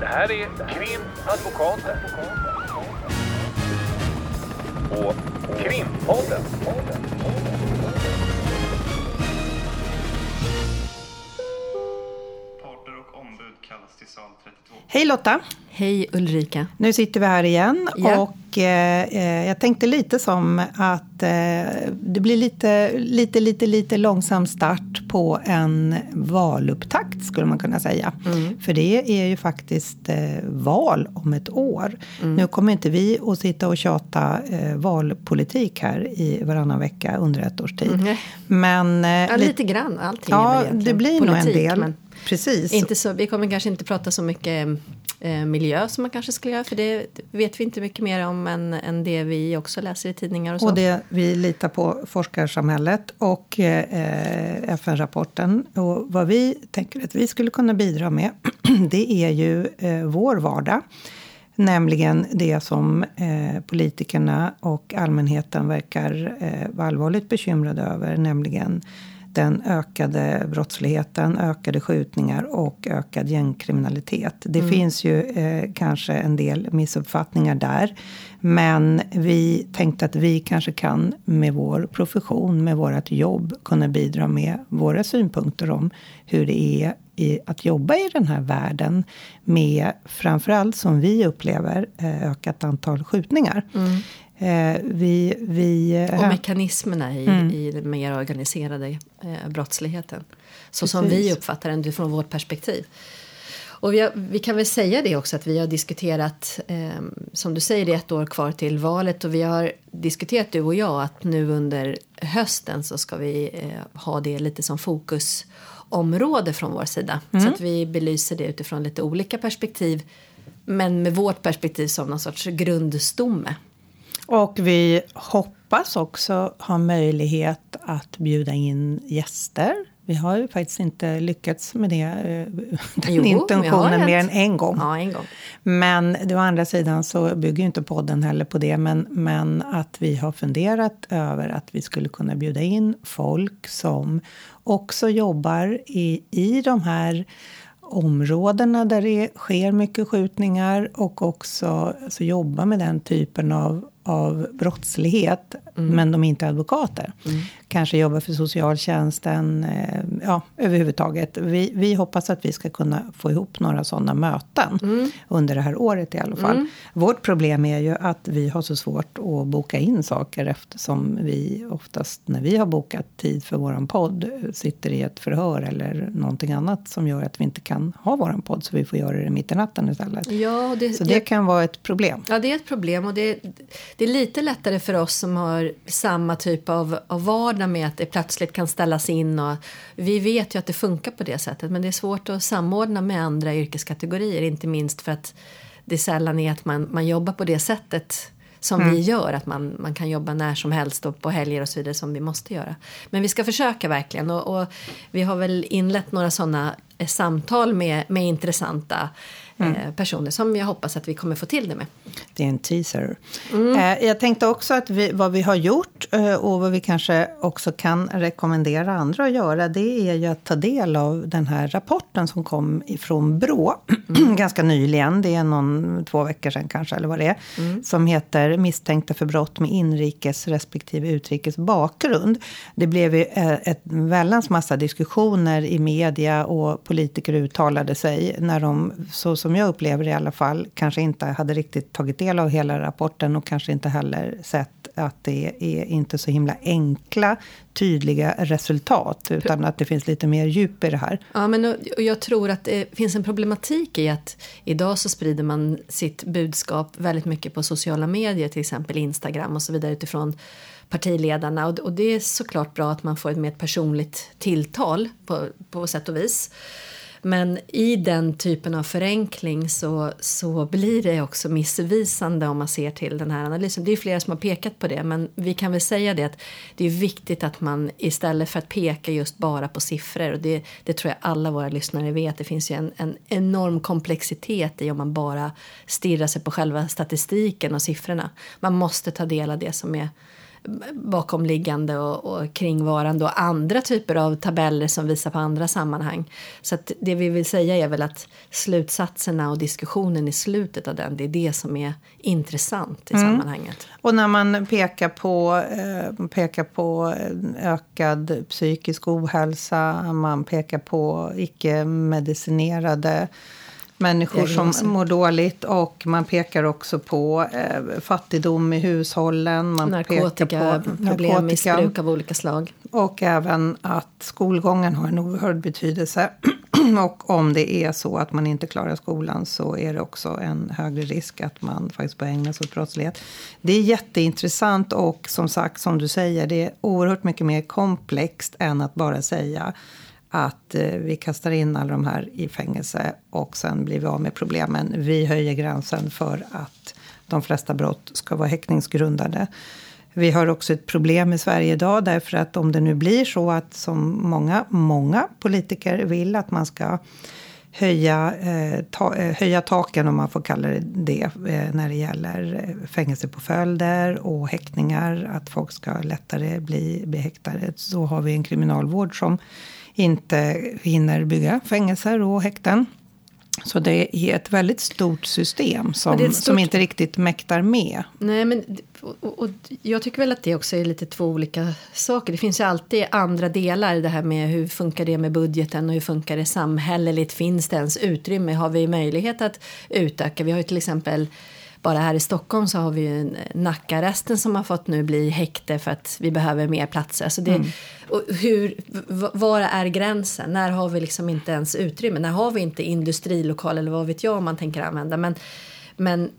Det här är Krimadvokaten. Och Krimpodden. Parter och ombud kallas till sal 32. Hej Lotta! Hej Ulrika. Nu sitter vi här igen Ja. och eh, eh, jag tänkte lite som att eh, det blir lite, lite, lite, lite långsam start på en valupptakt skulle man kunna säga. För det är ju faktiskt eh, val om ett år. Nu kommer inte vi att sitta och tjata valpolitik här i varannan vecka under ett års tid. Nej. Men Ja, lite- grann. Allting Ja, det blir nog en politik, del. men Precis. Inte så, vi kommer kanske inte prata så mycket eh, miljö som man kanske skulle göra. För det vet vi inte mycket mer om än, än det vi också läser i tidningar och så. Och det, vi litar på forskarsamhället och eh, FN-rapporten. Och vad vi tänker att vi skulle kunna bidra med, det är ju eh, vår vardag. Nämligen det som eh, politikerna och allmänheten verkar eh, vara allvarligt bekymrade över. Nämligen den ökade brottsligheten, ökade skjutningar och ökad gängkriminalitet. Det finns ju eh, kanske en del missuppfattningar där. Men vi tänkte att vi kanske kan med vår profession, med vårt jobb, kunna bidra med våra synpunkter om hur det är i, att jobba i den här världen med framförallt som vi upplever eh, ökat antal skjutningar. Eh, vi, vi, Mm. och eh, mekanismerna i, Mm. i den mer organiserade eh, brottsligheten. Så som Precis. vi uppfattar den från vårt perspektiv. Och vi, har, vi kan väl säga det också att vi har diskuterat, eh, som du säger, det är ett år kvar till valet och vi har diskuterat du och jag att nu under hösten så ska vi eh, ha det lite som fokusområde från vår sida. Så att vi belyser det utifrån lite olika perspektiv men med vårt perspektiv som någon sorts grundstomme. Och vi hoppas också ha möjlighet att bjuda in gäster. Vi har ju faktiskt inte lyckats med det, eh, den Jo, intentionen mer än en gång. Ja, en gång. Men å andra sidan så bygger ju inte podden heller på det. Men, men att vi har funderat över att vi skulle kunna bjuda in folk som också jobbar i, i de här områdena där det sker mycket skjutningar och också alltså, jobba med den typen av, av brottslighet. Men de är inte advokater. Kanske jobbar för socialtjänsten, eh, ja, överhuvudtaget. Vi, vi hoppas att vi ska kunna få ihop några sådana möten under det här året i alla fall. Vårt problem är ju att vi har så svårt att boka in saker eftersom vi oftast när vi har bokat tid för våran podd sitter i ett förhör eller någonting annat som gör att vi inte kan ha våran podd så vi får göra det mitt i natten istället. Ja, det, Så det kan vara ett problem. ja, det är ett problem och det, det är lite lättare för oss som har samma typ av, av vardag med att det plötsligt kan ställas in och vi vet ju att det funkar på det sättet men det är svårt att samordna med andra yrkeskategorier inte minst för att det sällan är att man, man jobbar på det sättet som vi gör, att man, man kan jobba när som helst och på helger och så vidare som vi måste göra. Men vi ska försöka verkligen och, och vi har väl inlett några sådana eh, samtal med, med intressanta eh, personer som jag hoppas att vi kommer få till det med. Det är en teaser. Eh, jag tänkte också att vi, vad vi har gjort eh, och vad vi kanske också kan rekommendera andra att göra det är ju att ta del av den här rapporten som kom ifrån Brå ganska nyligen. Det är någon, två veckor sedan kanske, eller vad det är. Som heter Misstänkta för brott med inrikes respektive utrikes bakgrund. Det blev ju ett väldans massa diskussioner i media och politiker uttalade sig när de, så som jag upplever det i alla fall, kanske inte hade riktigt tagit del av hela rapporten och kanske inte heller sett att det är inte så himla enkla, tydliga resultat. Utan att det finns lite mer djup i det här. Ja, men och och jag tror att det finns en problematik i att idag så sprider man sitt budskap väldigt mycket på sociala medier, till exempel Instagram och så vidare utifrån partiledarna. Och, och det är såklart bra att man får ett mer personligt tilltal på, på sätt och vis. Men i den typen av förenkling så, så blir det också missvisande om man ser till den här analysen. Det är flera som har pekat på det men vi kan väl säga det att det är viktigt att man istället för att peka just bara på siffror och det, det tror jag alla våra lyssnare vet. Det finns ju en, en enorm komplexitet i om man bara stirrar sig på själva statistiken och siffrorna. Man måste ta del av det som är bakomliggande och, och kringvarande och andra typer av tabeller som visar på andra sammanhang. Så det vi vill säga är väl att slutsatserna och diskussionen i slutet av den, det är det som är intressant i mm. sammanhanget. Och när man pekar på, eh, pekar på ökad psykisk ohälsa, man pekar på icke-medicinerade människor som mår dåligt. Och man pekar också på eh, fattigdom i hushållen. Man narkotika, på problem, missbruk av olika slag. Och även att skolgången har en oerhörd betydelse. och om det är så att man inte klarar skolan så är det också en högre risk att man faktiskt börjar ägna sig åt brottslighet. Det är jätteintressant och som sagt, som du säger, det är oerhört mycket mer komplext än att bara säga att eh, vi kastar in alla de här i fängelse och sen blir vi av med problemen. Vi höjer gränsen för att de flesta brott ska vara häktningsgrundade. Vi har också ett problem i Sverige idag därför att om det nu blir så att som många, många politiker vill att man ska höja, eh, ta, eh, höja taken, om man får kalla det det, eh, när det gäller eh, fängelsepåföljder och häktningar. Att folk ska lättare bli, bli häktade. Så har vi en kriminalvård som inte hinner bygga fängelser och häkten. Så det är ett väldigt stort system som, stort... som inte riktigt mäktar med. Nej, men, och, och, jag tycker väl att det också är lite två olika saker. Det finns ju alltid andra delar. Det här med hur funkar det med budgeten och hur funkar det samhälleligt? Finns det ens utrymme? Har vi möjlighet att utöka? Vi har ju till exempel bara här i Stockholm så har vi ju Nackaresten som har fått nu bli häkte för att vi behöver mer platser. Så det, mm. och hur, var är gränsen? När har vi liksom inte ens utrymme? När har vi inte industrilokal eller vad vet jag om man tänker använda? Men, men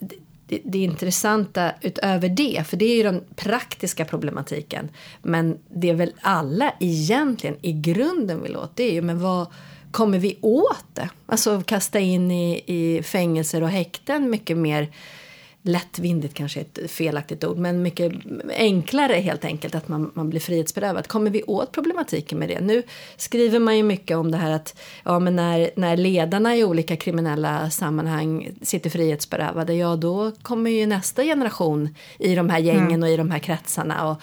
det, det intressanta utöver det, för det är ju den praktiska problematiken. Men det är väl alla egentligen i grunden vill åt, det är ju men vad kommer vi åt det? Alltså kasta in i, i fängelser och häkten mycket mer lättvindigt kanske är ett felaktigt ord, men mycket enklare helt enkelt att man, man blir frihetsberövad. Kommer vi åt problematiken med det? Nu skriver man ju mycket om det här att ja, men när, när ledarna i olika kriminella sammanhang sitter frihetsberövade, ja då kommer ju nästa generation i de här gängen mm. och i de här kretsarna och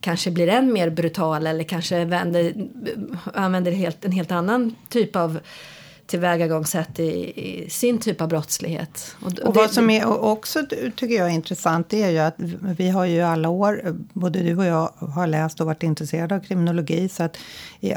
kanske blir än mer brutal eller kanske vänder, använder helt, en helt annan typ av tillvägagångssätt i, i sin typ av brottslighet. Och, och, och vad som är också tycker jag är intressant det är ju att vi har ju alla år, både du och jag har läst och varit intresserade av kriminologi. Så att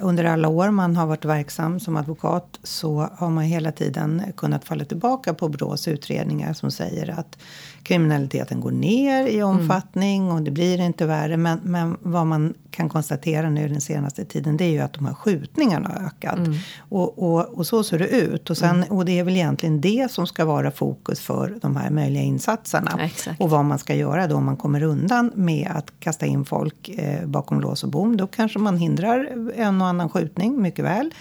under alla år man har varit verksam som advokat så har man hela tiden kunnat falla tillbaka på Brås utredningar som säger att kriminaliteten går ner i omfattning mm. och det blir inte värre. Men, men vad man kan konstatera nu den senaste tiden det är ju att de här skjutningarna har ökat. Mm. Och, och, och, så ser det ut. Och, sen, mm. och det är väl egentligen det som ska vara fokus för de här möjliga insatserna. Ja, och vad man ska göra då om man kommer undan med att kasta in folk eh, bakom lås och bom. Då kanske man hindrar en och annan skjutning mycket väl.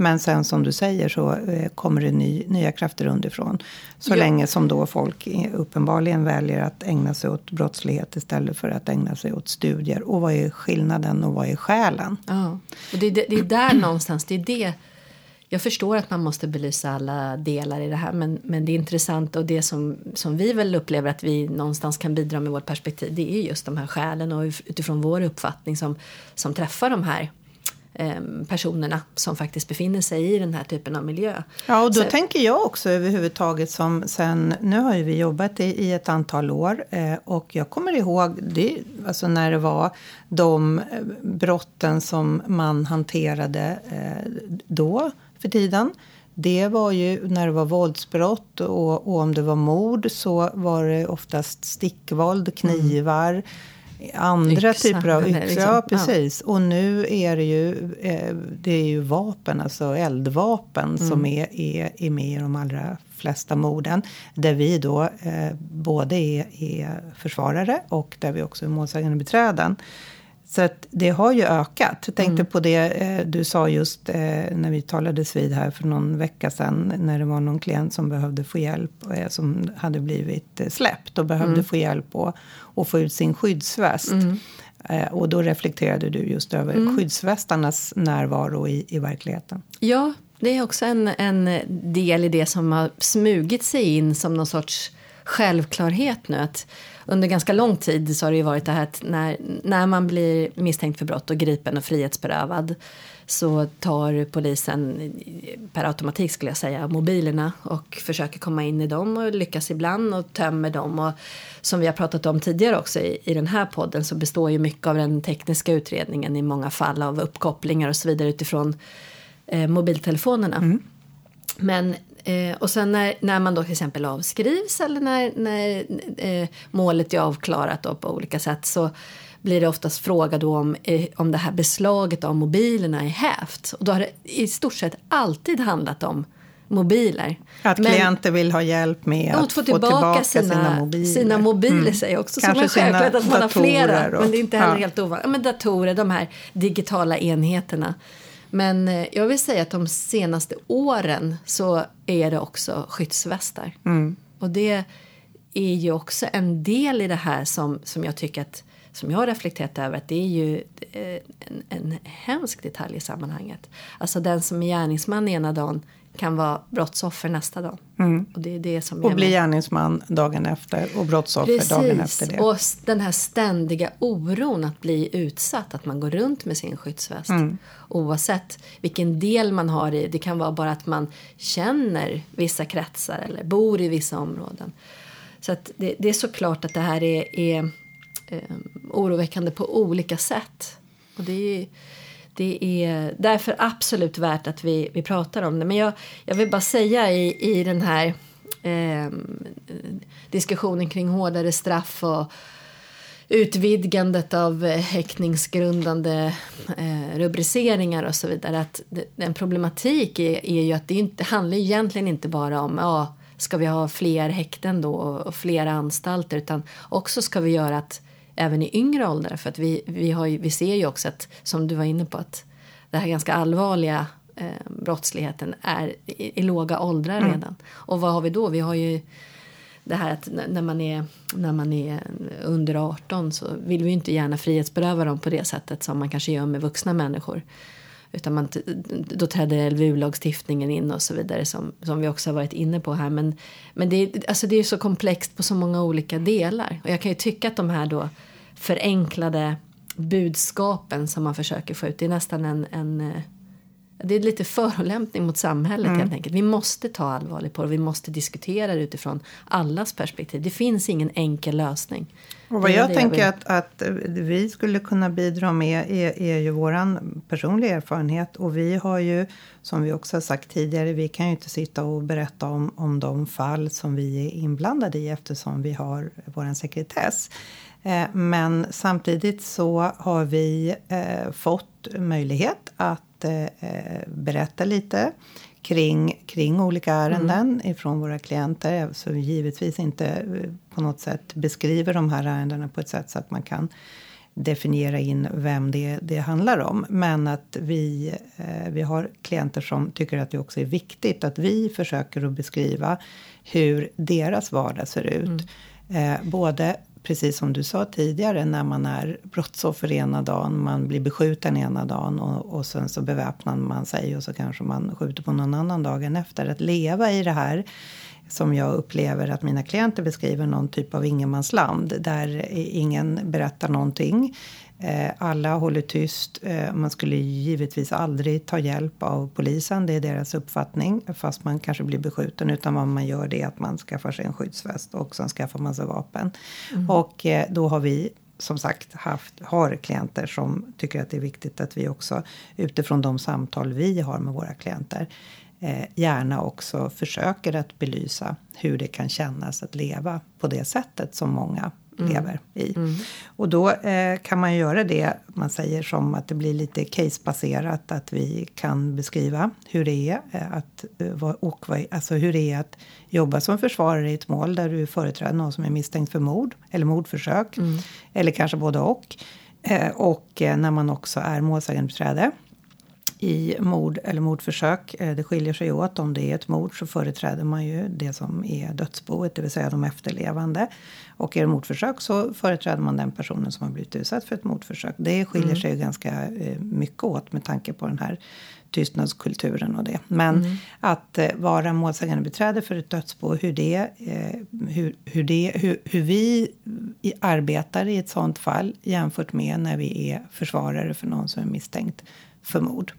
Men sen som du säger så eh, kommer det ny, nya krafter underifrån. Så ja. länge som då folk uppenbarligen väljer att ägna sig åt brottslighet istället för att ägna sig åt studier. Och vad är skillnaden och vad är skälen? Ja, och det, det, det är där någonstans, det är det jag förstår att man måste belysa alla delar i det här men, men det är intressant och det som, som vi väl upplever att vi någonstans kan bidra med vårt perspektiv det är just de här skälen och utifrån vår uppfattning som, som träffar de här Ehm, personerna som faktiskt befinner sig i den här typen av miljö. Ja, och då Så, tänker jag också överhuvudtaget som sen, nu har ju vi jobbat i, i ett antal år eh, och jag kommer ihåg det, alltså när det var de eh, brotten som man hanterade eh, då för tiden. Det var ju när det var våldsbrott och, och om det var mord så var det oftast stickvåld, knivar. Mm andra yxa, typer av yxor. Liksom. Ja, precis. Ja. Och nu är det ju, eh, det är ju vapen, alltså eldvapen mm. som är, är, är med i de allra flesta morden. Där vi då eh, både är, är försvarare och där vi också är målsägande beträden. Så att det har ju ökat. Jag tänkte mm. på det eh, du sa just eh, när vi talades vid här för någon vecka sedan. När det var någon klient som behövde få hjälp. Eh, som hade blivit eh, släppt och behövde mm. få hjälp att och få ut sin skyddsväst. Mm. Eh, och då reflekterade du just över mm. skyddsvästarnas närvaro i, i verkligheten. Ja, det är också en, en del i det som har smugit sig in som någon sorts självklarhet nu. Att under ganska lång tid så har det ju varit det här att när, när man blir misstänkt för brott och gripen och frihetsberövad så tar polisen per automatik skulle jag säga mobilerna och försöker komma in i dem och lyckas ibland och tömmer dem. Och som vi har pratat om tidigare också i, i den här podden så består ju mycket av den tekniska utredningen i många fall av uppkopplingar och så vidare utifrån eh, mobiltelefonerna. Mm. Men Eh, och sen när, när man då till exempel avskrivs eller när, när eh, målet är avklarat då på olika sätt så blir det oftast fråga då om, eh, om det här beslaget av mobilerna är hävt. Och då har det i stort sett alltid handlat om mobiler. Att Men, klienter vill ha hjälp med att få tillbaka, tillbaka sina, sina, mobiler. Sina mobiler mm. säger också Kanske som är självklart att man har flera. Och, men det är inte heller ja. helt ovanligt. Men datorer, de här digitala enheterna. Men eh, jag vill säga att de senaste åren så är det också skyddsvästar. Mm. Och det är ju också en del i det här som, som jag tycker att som jag har reflekterat över att det är ju eh, en, en hemsk detalj i sammanhanget. Alltså den som är gärningsman ena dagen kan vara brottsoffer nästa dag. Mm. Och, det är det som och bli gärningsman dagen efter och brottsoffer Precis. dagen efter det. Och den här ständiga oron att bli utsatt, att man går runt med sin skyddsväst. Mm. Oavsett vilken del man har i, det kan vara bara att man känner vissa kretsar eller bor i vissa områden. Så det, det är såklart att det här är, är eh, oroväckande på olika sätt. Och det är det är därför absolut värt att vi, vi pratar om det. Men jag, jag vill bara säga i, i den här eh, diskussionen kring hårdare straff och utvidgandet av eh, häktningsgrundande eh, rubriceringar och så vidare. Att en problematik är, är ju att det inte, handlar egentligen inte bara om ja, ska vi ha fler häkten då och fler anstalter utan också ska vi göra att även i yngre åldrar. För att vi, vi, har ju, vi ser ju också att, som du var inne på, att den här ganska allvarliga eh, brottsligheten är i, i låga åldrar mm. redan. Och vad har vi då? Vi har ju det här att när man är, när man är under 18 så vill vi inte gärna frihetsberöva dem på det sättet som man kanske gör med vuxna människor. Utan man, då träder LVU-lagstiftningen in och så vidare som, som vi också har varit inne på här. Men, men det, är, alltså det är så komplext på så många olika delar. Och jag kan ju tycka att de här då förenklade budskapen som man försöker få ut. Det är nästan en, en eh, det är lite förolämpning mot samhället mm. helt enkelt. Vi måste ta allvarligt på det. Vi måste diskutera det utifrån allas perspektiv. Det finns ingen enkel lösning. Och vad jag tänker jag att, att vi skulle kunna bidra med är, är ju våran personliga erfarenhet. Och vi har ju, som vi också har sagt tidigare, vi kan ju inte sitta och berätta om, om de fall som vi är inblandade i eftersom vi har våran sekretess. Eh, men samtidigt så har vi eh, fått möjlighet att eh, berätta lite kring, kring olika ärenden mm. ifrån våra klienter. Så vi givetvis inte på något sätt beskriver de här ärendena på ett sätt så att man kan definiera in vem det, det handlar om. Men att vi, eh, vi har klienter som tycker att det också är viktigt att vi försöker att beskriva hur deras vardag ser ut. Mm. Eh, både precis som du sa tidigare, när man är brottsoffer ena dagen, man blir beskjuten ena dagen och, och sen så beväpnar man sig och så kanske man skjuter på någon annan dagen efter. Att leva i det här som jag upplever att mina klienter beskriver någon typ av ingenmansland där ingen berättar någonting. Eh, alla håller tyst. Eh, man skulle givetvis aldrig ta hjälp av polisen. Det är deras uppfattning. Fast man kanske blir beskjuten. Utan vad man gör det är att man skaffar sig en skyddsväst. Och sen skaffar man sig vapen. Mm. Och eh, då har vi som sagt haft, har klienter som tycker att det är viktigt att vi också utifrån de samtal vi har med våra klienter gärna också försöker att belysa hur det kan kännas att leva på det sättet som många mm. lever i. Mm. Och då eh, kan man göra det, man säger som att det blir lite casebaserat, att vi kan beskriva hur det är eh, att, eh, och alltså hur det är att jobba som försvarare i ett mål där du företräder någon som är misstänkt för mord eller mordförsök, mm. eller kanske både och. Eh, och eh, när man också är målsägandebiträde i mord eller mordförsök. Eh, det skiljer sig åt. Om det är ett mord så företräder man ju det som är dödsboet, det vill säga de efterlevande. Och är det mordförsök så företräder man den personen som har blivit utsatt för ett mordförsök. Det skiljer mm. sig ganska eh, mycket åt med tanke på den här tystnadskulturen och det. Men att eh, vara målsägande beträde för ett dödsbo, hur, det, hur, hur, det, hur, hur vi arbetar i ett sånt fall jämfört med när vi är försvarare för någon som är misstänkt för mord.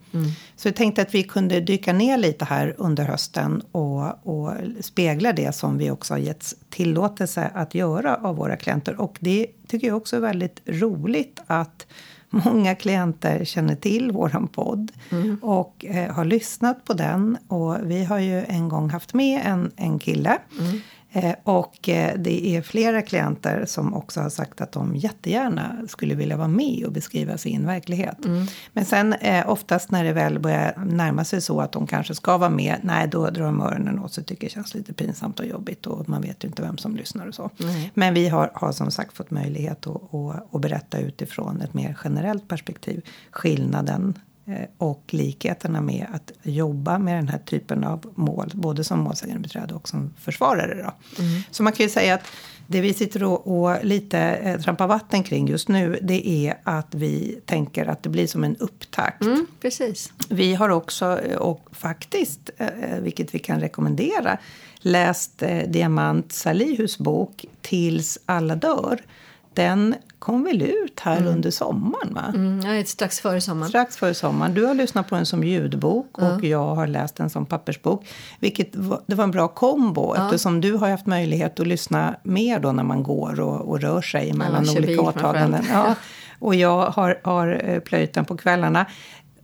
Så jag tänkte att vi kunde dyka ner lite här under hösten och, och spegla det som vi också har getts tillåtelse att göra av våra klienter. Och det tycker jag också är väldigt roligt att många klienter känner till våran podd och eh, har lyssnat på den. Och vi har ju en gång haft med en, en kille. Eh, och eh, det är flera klienter som också har sagt att de jättegärna skulle vilja vara med och beskriva sin verklighet. Men sen eh, oftast när det väl börjar närma sig så att de kanske ska vara med, nej då drar de öronen åt sig tycker det känns lite pinsamt och jobbigt och man vet ju inte vem som lyssnar och så. Men vi har, har som sagt fått möjlighet att, att, att berätta utifrån ett mer generellt perspektiv skillnaden eh, och likheterna med att jobba med den här typen av mål, både som målsägandebiträde och som försvarare. Då. Så man kan ju säga att det vi sitter och, och lite eh, trampar vatten kring just nu, det är att vi tänker att det blir som en upptakt. Mm, precis. Vi har också, eh, och faktiskt, eh, vilket vi kan rekommendera, läst eh, Diamant Salihus bok Tills alla dör. Den kom väl ut här under sommaren? va? Mm, ja, strax före sommaren. Strax före sommaren. Du har lyssnat på den som ljudbok och jag har läst den som pappersbok. Vilket var, det var en bra kombo eftersom du har haft möjlighet att lyssna mer då när man går och, och rör sig mellan bil olika åtaganden. Ja. Och jag har, har eh, plöjt den på kvällarna.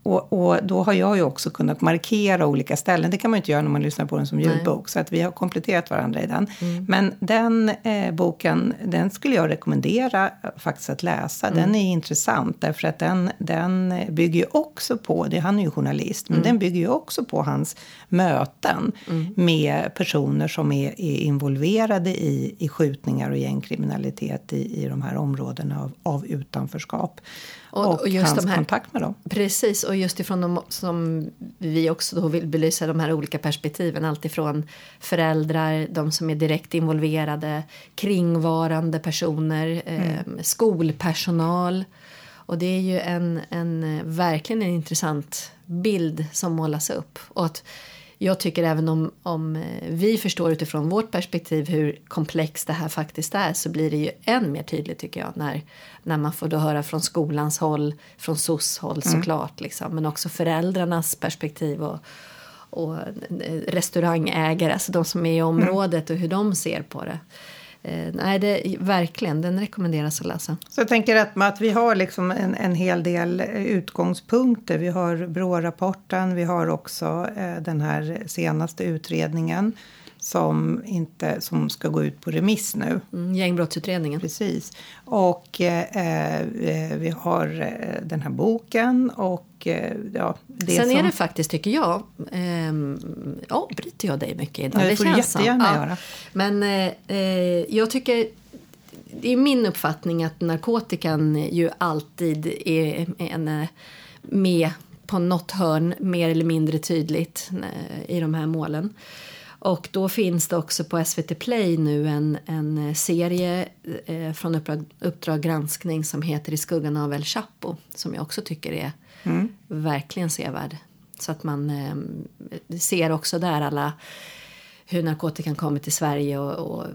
Och, och då har jag ju också kunnat markera olika ställen. Det kan man ju inte göra när man lyssnar på den som ljudbok. Så att vi har kompletterat varandra i den. Men den eh, boken, den skulle jag rekommendera eh, faktiskt att läsa. Den är intressant därför att den, den bygger ju också på, det, han är ju journalist, men den bygger ju också på hans möten med personer som är, är involverade i, i skjutningar och gängkriminalitet i, i de här områdena av, av utanförskap. Och- Och, och just hans här- kontakt med dem. Precis, och just ifrån de som vi också då vill belysa de här olika perspektiven. Alltifrån föräldrar, de som är direkt involverade, kringvarande personer, eh, skolpersonal. Och det är ju en, en, eh, verkligen en intressant bild som målas upp. Och att jag tycker även om, om eh, vi förstår utifrån vårt perspektiv hur komplext det här faktiskt är så blir det ju än mer tydligt tycker jag när, när man får då höra från skolans håll, från SOS håll såklart, liksom, men också föräldrarnas perspektiv och, och eh, restaurangägare, alltså de som är i området och hur de ser på det. Eh, nej, det, verkligen, den rekommenderas att läsa. Så jag tänker att, att vi har liksom en, en hel del utgångspunkter. Vi har Brå-rapporten, vi har också eh, den här senaste utredningen som, inte, som ska gå ut på remiss nu. Mm, gängbrottsutredningen. Precis. Och eh, eh, vi har eh, den här boken och eh, ja, det Sen som... är det faktiskt, tycker jag... ehm, avbryter jag dig mycket idag? Ja, det det får du känns som. jättegärna göra. Men eh, eh, jag tycker... Det är min uppfattning att narkotikan ju alltid är en, eh, med på något hörn mer eller mindre tydligt eh, i de här målen. Och då finns det också på SVT Play nu en, en serie eh, från Uppdrag, Uppdrag granskning som heter I skuggan av El Chapo som jag också tycker är verkligen sevärd. Så att man eh, ser också där alla hur narkotikan kommer till Sverige och, och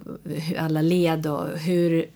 alla led och hur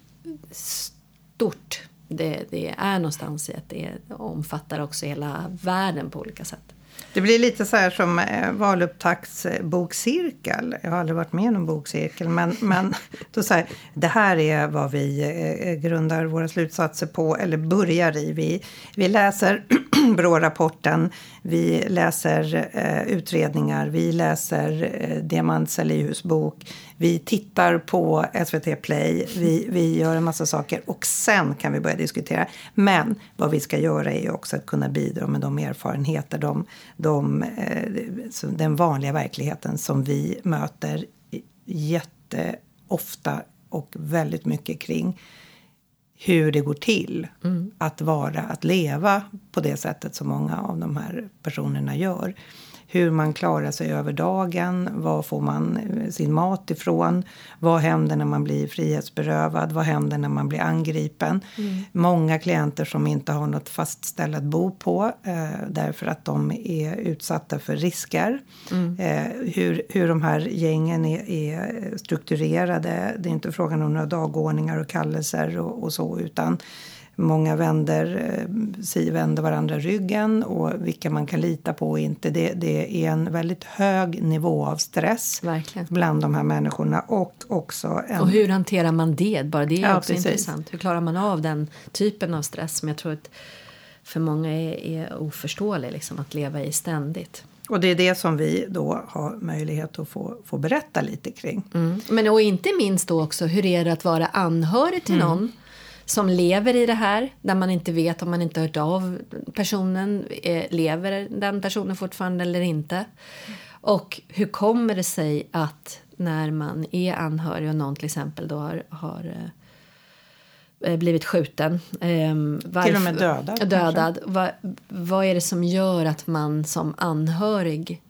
stort det, det är någonstans i att det omfattar också hela världen på olika sätt. Det blir lite så här som eh, valupptaktsbokcirkel. Jag har aldrig varit med i någon bokcirkel. Men, men då säger det här är vad vi eh, eh, grundar våra slutsatser på, eller börjar i. Vi, vi läser Brå-rapporten, vi läser eh, utredningar, vi läser eh, Diamant Salihus bok, vi tittar på SVT Play, vi, vi gör en massa saker och sen kan vi börja diskutera. Men vad vi ska göra är också att kunna bidra med de erfarenheter, de, de, eh, den vanliga verkligheten som vi möter jätteofta och väldigt mycket kring hur det går till att vara, att leva på det sättet som många av de här personerna gör. Hur man klarar sig över dagen, var får man eh, sin mat ifrån, vad händer när man blir frihetsberövad, vad händer när man blir angripen. Mm. Många klienter som inte har något fastställt bo på eh, därför att de är utsatta för risker. Mm. Eh, hur, hur de här gängen är, är, strukturerade. Det är inte frågan om några dagordningar och kallelser och, och så utan Många vänder, eh, vänder varandra ryggen och vilka man kan lita på och inte. Det, det är en väldigt hög nivå av stress Verkligen. bland de här människorna. Och, också en... och hur hanterar man det? Bara det är ja, också precis. intressant. Hur klarar man av den typen av stress som jag tror att för många är, är oförståelig liksom, att leva i ständigt. Och det är det som vi då har möjlighet att få, få berätta lite kring. Mm. Men och inte minst då också hur är det att vara anhörig till mm. någon som lever i det här, där man inte vet om man inte hört av personen, eh, lever den personen fortfarande eller inte? Och hur kommer det sig att när man är anhörig och någon till exempel då har, har eh, eh blivit skjuten. Eh, varför, till och med dödad. dödad vad, vad är det som gör att man som anhörig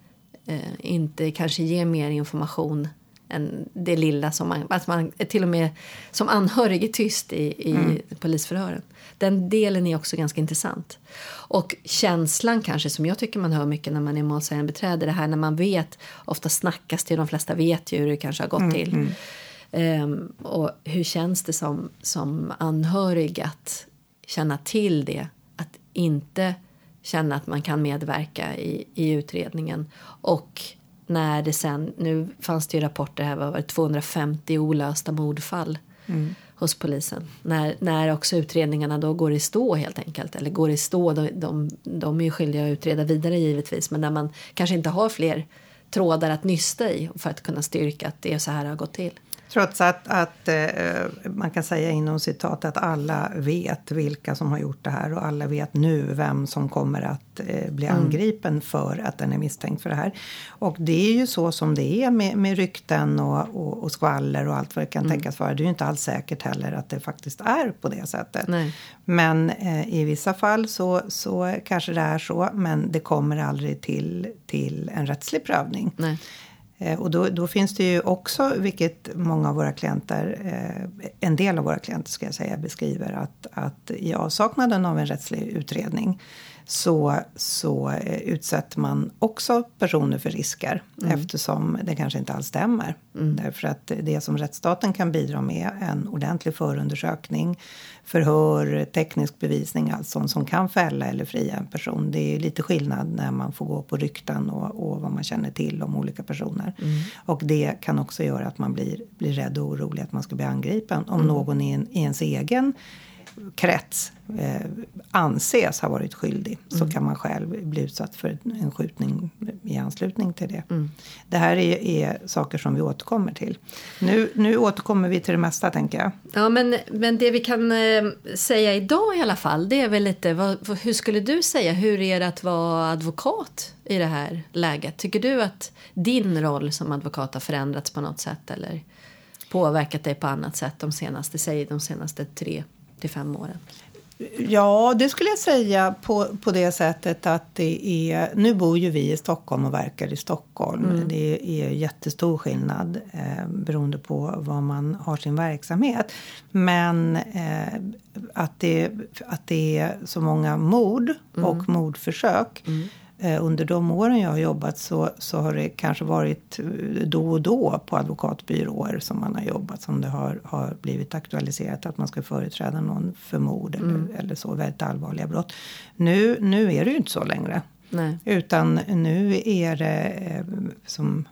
inte kanske ger mer information än det lilla som man, att man till och med som anhörig är tyst i, i mm. polisförhören. Den delen är också ganska intressant. Och känslan kanske som jag tycker man hör mycket när man är målsägande beträde, det här när man vet, ofta snackas det, de flesta vet ju hur det kanske har gått mm, till. Um, och hur känns det som, som anhörig att känna till det? Att inte känna att man kan medverka i, i utredningen och när det sen, nu fanns det ju rapporter här, var 250 olösta mordfall mm. hos polisen. När, när också utredningarna då går i stå helt enkelt, eller går i stå, de, de, de är ju skyldiga att utreda vidare givetvis, men när man kanske inte har fler trådar att nysta i för att kunna styrka att det är så här det har gått till. Trots att, att eh, man kan säga inom citat att alla vet vilka som har gjort det här och alla vet nu vem som kommer att eh, bli mm. angripen för att den är misstänkt för det här. Och det är ju så som det är med, med rykten och, och, och skvaller och allt vad det kan mm. tänkas vara. Det är ju inte alls säkert heller att det faktiskt är på det sättet. Nej. Men eh, i vissa fall så, så kanske det är så, men det kommer aldrig till, till en rättslig prövning. Nej. Eh, och då, då, finns det ju också, vilket många av våra klienter, eh, en del av våra klienter ska jag säga, beskriver att, att i avsaknaden av en rättslig utredning så, så eh, utsätter man också personer för risker mm. eftersom det kanske inte alls stämmer. Mm. Därför att det som rättsstaten kan bidra med, en ordentlig förundersökning, förhör, teknisk bevisning, allt sånt som kan fälla eller fria en person. Det är lite skillnad när man får gå på rykten och, och vad man känner till om olika personer. Mm. Och det kan också göra att man blir, blir rädd och orolig att man ska bli angripen om mm. någon i, en, i ens egen krets eh, anses ha varit skyldig mm. så kan man själv bli utsatt för en skjutning i anslutning till det. Mm. Det här är, är, saker som vi återkommer till. Nu, nu återkommer vi till det mesta, tänker jag. Ja, men, men det vi kan eh, säga idag i alla fall, det är väl lite... Vad, hur skulle du säga, hur är det att vara advokat i det här läget? Tycker du att din roll som advokat har förändrats på något sätt eller påverkat dig på annat sätt de senaste, säg de senaste tre till fem åren? Ja, det skulle jag säga på, på det sättet att det är... Nu bor ju vi i Stockholm och verkar i Stockholm. Mm. Det är jättestor skillnad eh, beroende på var man har sin verksamhet. Men eh, att, det, att det är så många mord mm. och mordförsök mm under de åren jag har jobbat så, så har det kanske varit eh, då och då på advokatbyråer som man har jobbat som det har, har blivit aktualiserat att man ska företräda någon för mord mm. eller, eller så, väldigt allvarliga brott. Nu, nu är det ju inte så längre. Nej. Utan nu är det eh, som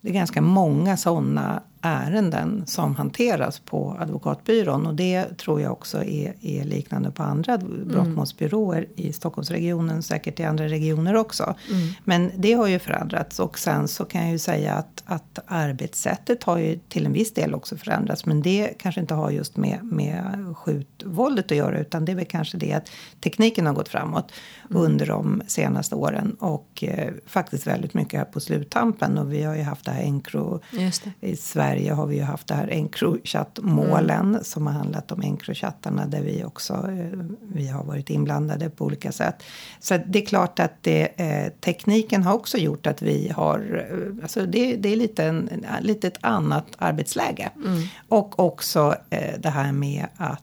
det är ganska många sådana ärenden som hanteras på advokatbyrån. Och det tror jag också är, är liknande på andra brottmålsbyråer mm. i Stockholmsregionen, säkert i andra regioner också. Mm. Men det har ju förändrats och sen så kan jag ju säga att, att arbetssättet har ju till en viss del också förändrats. Men det kanske inte har just med, med skjutvåldet att göra utan det är väl kanske det att tekniken har gått framåt mm. under de senaste åren och eh, faktiskt väldigt mycket här på sluttampen. Och vi har ju haft det här Encro i Sverige Sverige har vi ju haft det här Encrochat-målen mm. som har handlat om Encrochattarna där vi också eh, vi har varit inblandade på olika sätt. Så det är klart att det, eh, tekniken har också gjort att vi har... Eh, alltså det, det är lite, en, lite ett annat arbetsläge. Mm. Och också det här med att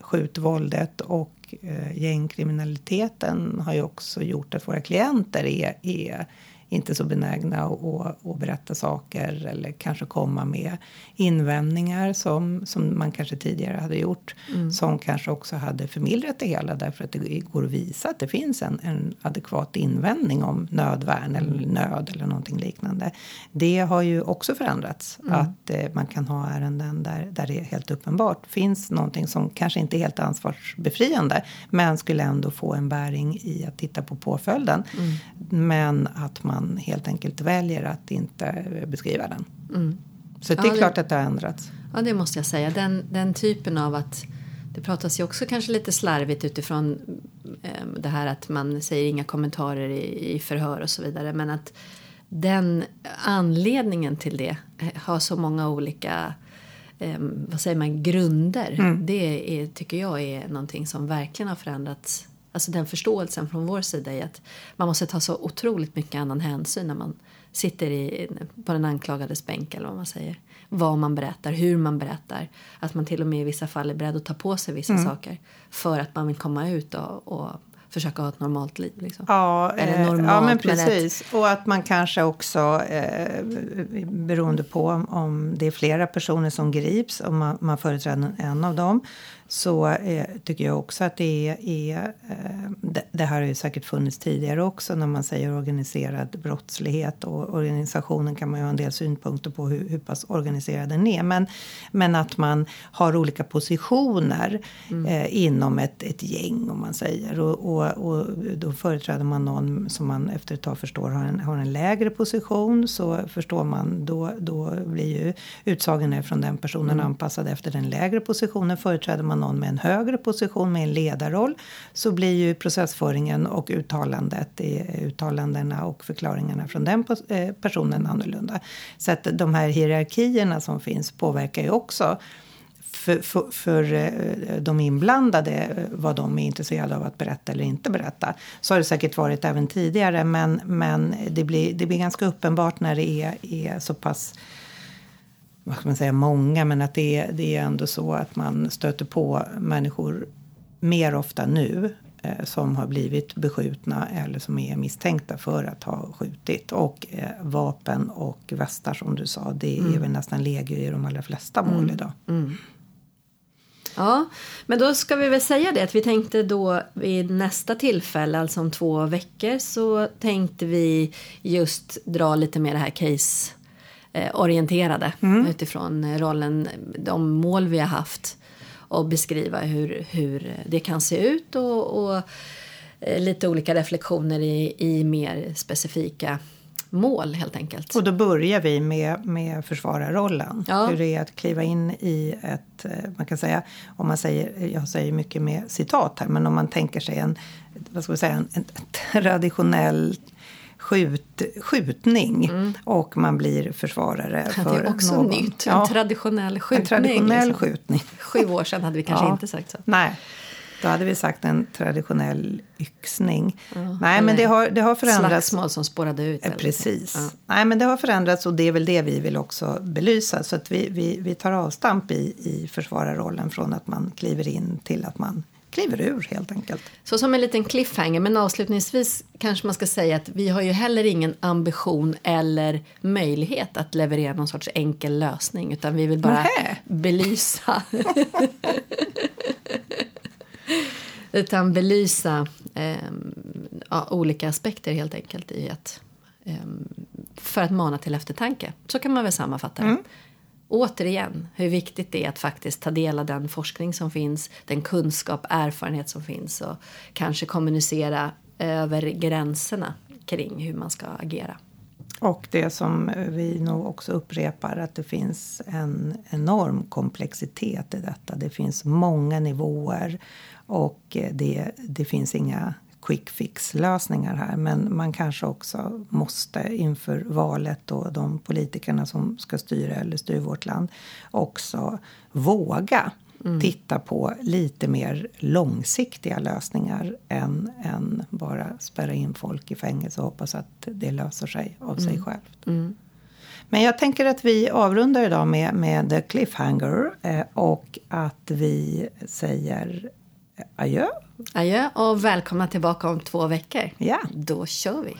skjutvåldet och gängkriminaliteten har ju också gjort att våra klienter är, är inte så benägna att, att berätta saker eller kanske komma med invändningar som, som man kanske tidigare hade gjort. Mm. Som kanske också hade förmildrat det hela därför att det går att visa att det finns en, en adekvat invändning om nödvärn eller mm. nöd eller någonting liknande. Det har ju också förändrats. Mm. Att eh, man kan ha ärenden där, där det helt uppenbart finns någonting som kanske inte är helt ansvarsbefriande men skulle ändå få en bäring i att titta på påföljden. Mm. Men att man man helt enkelt väljer att inte beskriva den. Mm. Så det är ja, klart att det har ändrats. Ja, det måste jag säga. Den, den typen av att det pratas ju också kanske lite slarvigt utifrån eh, det här att man säger inga kommentarer i, i förhör och så vidare. Men att den anledningen till det eh, har så många olika eh, vad säger man, grunder. Mm. Det är, tycker jag är någonting som verkligen har förändrats Alltså den förståelsen från vår sida är att man måste ta så otroligt mycket annan hänsyn när man sitter i, på den anklagades bänk eller vad man säger. Vad man berättar, hur man berättar. Att man till och med i vissa fall är beredd att ta på sig vissa mm. saker för att man vill komma ut och, och försöka ha ett normalt liv. Liksom. Ja, Eller normalt, ja, men precis. Men ett... Och att man kanske också, eh, beroende på om det är flera personer som grips, om man, man företräder en av dem, så eh, tycker jag också att det är... är eh, det, det, här har ju säkert funnits tidigare också när man säger organiserad brottslighet. Och organisationen kan man ju ha en del synpunkter på hur, hur pass organiserad den är. Men, men att man har olika positioner mm. eh, inom ett, ett gäng om man säger. Och, och, och, då företräder man någon som man efter ett tag förstår har en, har en lägre position. Så förstår man, då, då blir ju utsagan från den personen mm. anpassad efter den lägre positionen. Företräder man någon med en högre position med en ledarroll så blir ju processföringen och uttalandet, uttalandena och förklaringarna från den eh, personen annorlunda. Så att de här hierarkierna som finns påverkar ju också för, för, för, eh, de inblandade eh, vad de är intresserade av att berätta eller inte berätta. Så har det säkert varit även tidigare men, men det, blir, det blir ganska uppenbart när det är, är så pass vad ska man säga, många, men att det är, det är ändå så att man stöter på människor mer ofta nu eh, som har blivit beskjutna eller som är misstänkta för att ha skjutit. Och eh, vapen och västar som du sa, det mm. är väl nästan legio i de allra flesta mål mm. idag. Mm. Ja, men då ska vi väl säga det att vi tänkte då vid nästa tillfälle, alltså om två veckor, så tänkte vi just dra lite mer det här case orienterade mm. utifrån rollen, de mål vi har haft och beskriva hur, hur det kan se ut och, och eh, lite olika reflektioner i, i mer specifika mål helt enkelt. Och då börjar vi med, med försvararrollen. Ja. Hur det är att kliva in i ett, eh, man kan säga, om man säger, jag säger mycket med citat här, men om man tänker sig en, vad ska vi säga, en, en traditionell skjut, skjutning mm. och man blir försvarare. För det är också någon. nytt. En traditionell skjutning. En traditionell liksom. skjutning. Sju år sedan hade vi kanske ja. inte sagt så. Nej. Då hade vi sagt en traditionell yxning. Ja, Nej, men det har, det har förändrats. Slagsmål som spårade ut. Ja, precis. Ja. Nej, men det har förändrats och det är väl det vi vill också belysa. Så att vi, vi, vi tar avstamp i, i försvararrollen från att man kliver in till att man kliver ur helt enkelt. Så som en liten cliffhanger, men avslutningsvis kanske man ska säga att vi har ju heller ingen ambition eller möjlighet att leverera någon sorts enkel lösning utan vi vill bara Nähe. belysa utan belysa eh, ja, olika aspekter helt enkelt i att eh, för att mana till eftertanke. Så kan man väl sammanfatta det. Mm återigen hur viktigt det är att faktiskt ta del av den forskning som finns, den kunskap, erfarenhet som finns och kanske kommunicera över gränserna kring hur man ska agera. Och det som vi nog också upprepar att det finns en enorm komplexitet i detta. Det finns många nivåer och det, det finns inga quick fix-lösningar här. Men man kanske också måste inför valet och de politikerna som ska styra eller styr vårt land också våga mm. titta på lite mer långsiktiga lösningar än, än bara spärra in folk i fängelse och hoppas att det löser sig av sig mm. självt. Mm. Men jag tänker att vi avrundar idag med, med The Cliffhanger eh, och att vi säger adjö. Adjö och välkomna tillbaka om två veckor. Ja. Då kör vi.